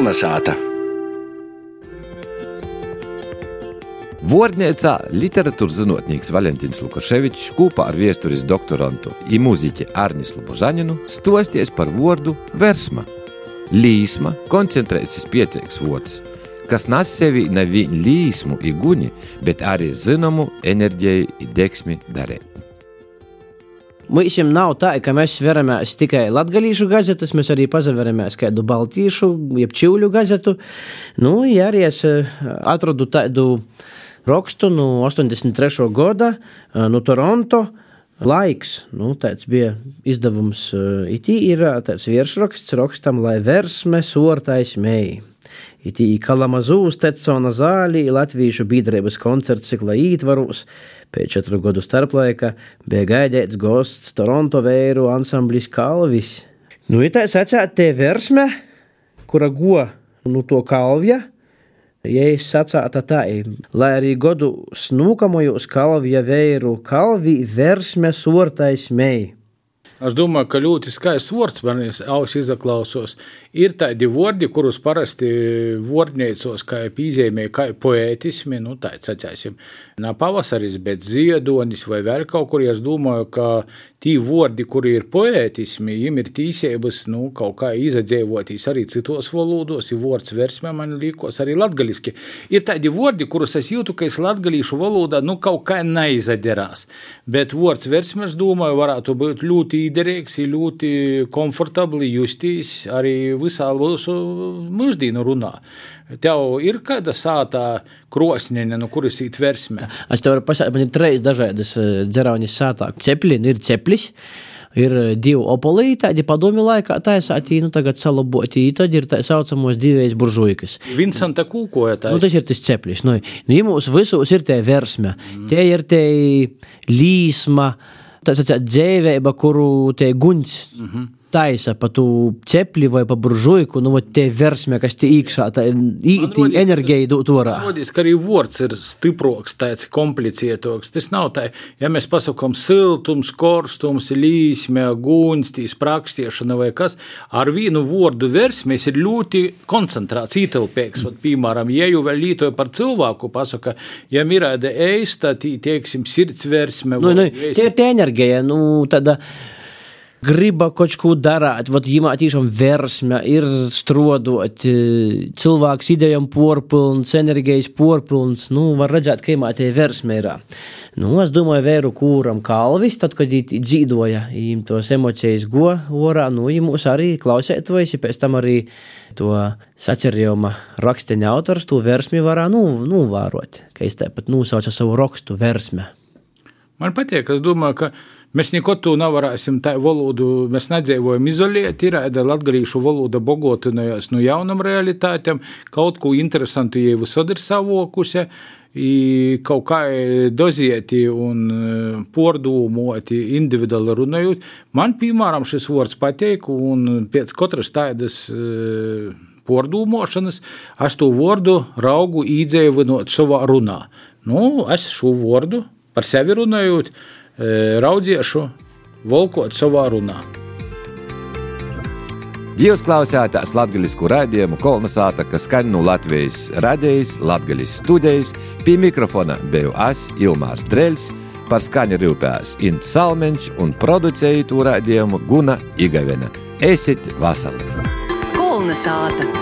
Kolnesāta! Vārdniecā literatūras zinātnēks Valentīns Lukaševičs kopā ar vēstures doktorantu un mūziķi Arnislu Božaninu stosties par vārdu versma. Līsma koncentrēts spiecīgs vārds, kas nes sevi nevienu līsmu, iguni, bet arī zināmu enerģiju, deksmi darīt. Mums nav tā, ka mēs veramies tikai latviešu gazetes, mēs arī pazaveramies kādu baltīšu, jeb čīļu gazetu. Nu, ja arī es eh, atradu tādu rakstu no 83. gada eh, no Toronto. Laiks, nu, tāds bija izdevums, eh, it ir tāds virsraksts rakstam, lai versme sortais mēji. Itī Kalamazūs Tetsona zālī Latviešu biedrības koncerts cikla ītvaros pēc četru gadu starplaika bija gaidīts gosts Toronto vēru ansamblis Kalvis. Nu, ir tā sacēt te versme, kura go nu to kalvja, ja es sacāta tā, lai arī godu snūkamojos kalvja vēru kalvi versme sortais mei. Es domāju, ka ļoti skaists vārds man ausis izaklausos. Ir tādi vārdi, kurus parasti vārdniecos kā pīzēmē, kā poētismi, nu tā, sacēsim, nav pavasaris, bet ziedonis vai vēl kaut kur. Es domāju, ka tī vārdi, kuri ir poētismi, viņiem ir tīsības, nu, kaut kā izadzēvotīs arī citos valodos, ir vārds versmē man līkos arī latgaliski. Ir tādi vārdi, kurus es jūtu, ka es latgalīšu valodā, nu, kaut kā neizaderās. Bet vārds versmē, es domāju, varētu būt ļoti īderīgs, ļoti komfortabli justīs arī visā mūsu mūždīnu runā. Tev ir kāda sāta krosniņa, no kuras ir tversme? Es tev varu pasakāt, man ir trīs dažādas dzerauņas sātā. Cepļi, nu ir ceplis. Ir divi opolīti, tādi padomju laikā taisāti, nu tagad salaboti, tad ir tā saucamos divējs buržuikas. Vincenta kūkoja tā. Nu, tas ir tas ceplis. Nu, nu ja mūs visos ir tie versme, mm. tie ir tie līsma, tas ir dzēvēba, kuru tie guņs. Mm -hmm taisa pa tu cepli vai pa buržuiku, nu, tie versmē, kas tie iekšā, tā īti enerģija orā. Rodīs, ka arī vorts ir stiproks, tāds komplicētoks. Tas nav tā, ja mēs pasakām siltums, korstums, līsme, guņstīs, prakstiešana vai kas, ar vienu vordu versmēs ir ļoti koncentrēts, ītelpēks. Vat, piemēram, ja jau vēl lītoja par cilvēku, pasaka, ja mirāda eista, tī, teiksim, sirds versme. Nu, nu, tie ir tie enerģija, nu, tāda griba kaut ko darīt, vat viņam tiešām versme ir strodot, cilvēks idejām porpilns, enerģijas porpilns, nu, var redzēt, ka viņam tie versme ir. Nu, es domāju, vēru kūram kalvis, tad, kad viņi dzīvoja, viņam tos emocijas go orā, nu, viņi mūs arī klausētojas, pēc tam arī to sacerījuma raksteņa autors to versmi varā nu, novērot, ka es tāpat nosauca savu rakstu versme. Man patīk, es domāju, ka Mēs neko tu nevarēsim tādu valodu, mēs nedzīvojam izolēti, ir tāda latgalīšu valoda bogotinojas no jaunam realitātēm, kaut ko interesantu jau visod ir savokusi. I kaut kā dozieti un pārdomāti, individuāli runājot. Man, piemēram, šis vārds patīk, un pēc katras tādas pārdomāšanas es to vārdu raugu īdzēvinot savā runā. Nu, es šo vārdu par sevi runājot, raudziešu volkot savā runā. Jūs klausāties latviešu rādījumu kolonizāta, kas skan no Latvijas radijas, Latvijas studijas. Pie mikrofona biju es, Ilmārs Dreļs, par skaņu rūpējās Ints Salmeņš un producēju to rādījumu Guna Igavena. Esiet vasarā! Kolonizāta!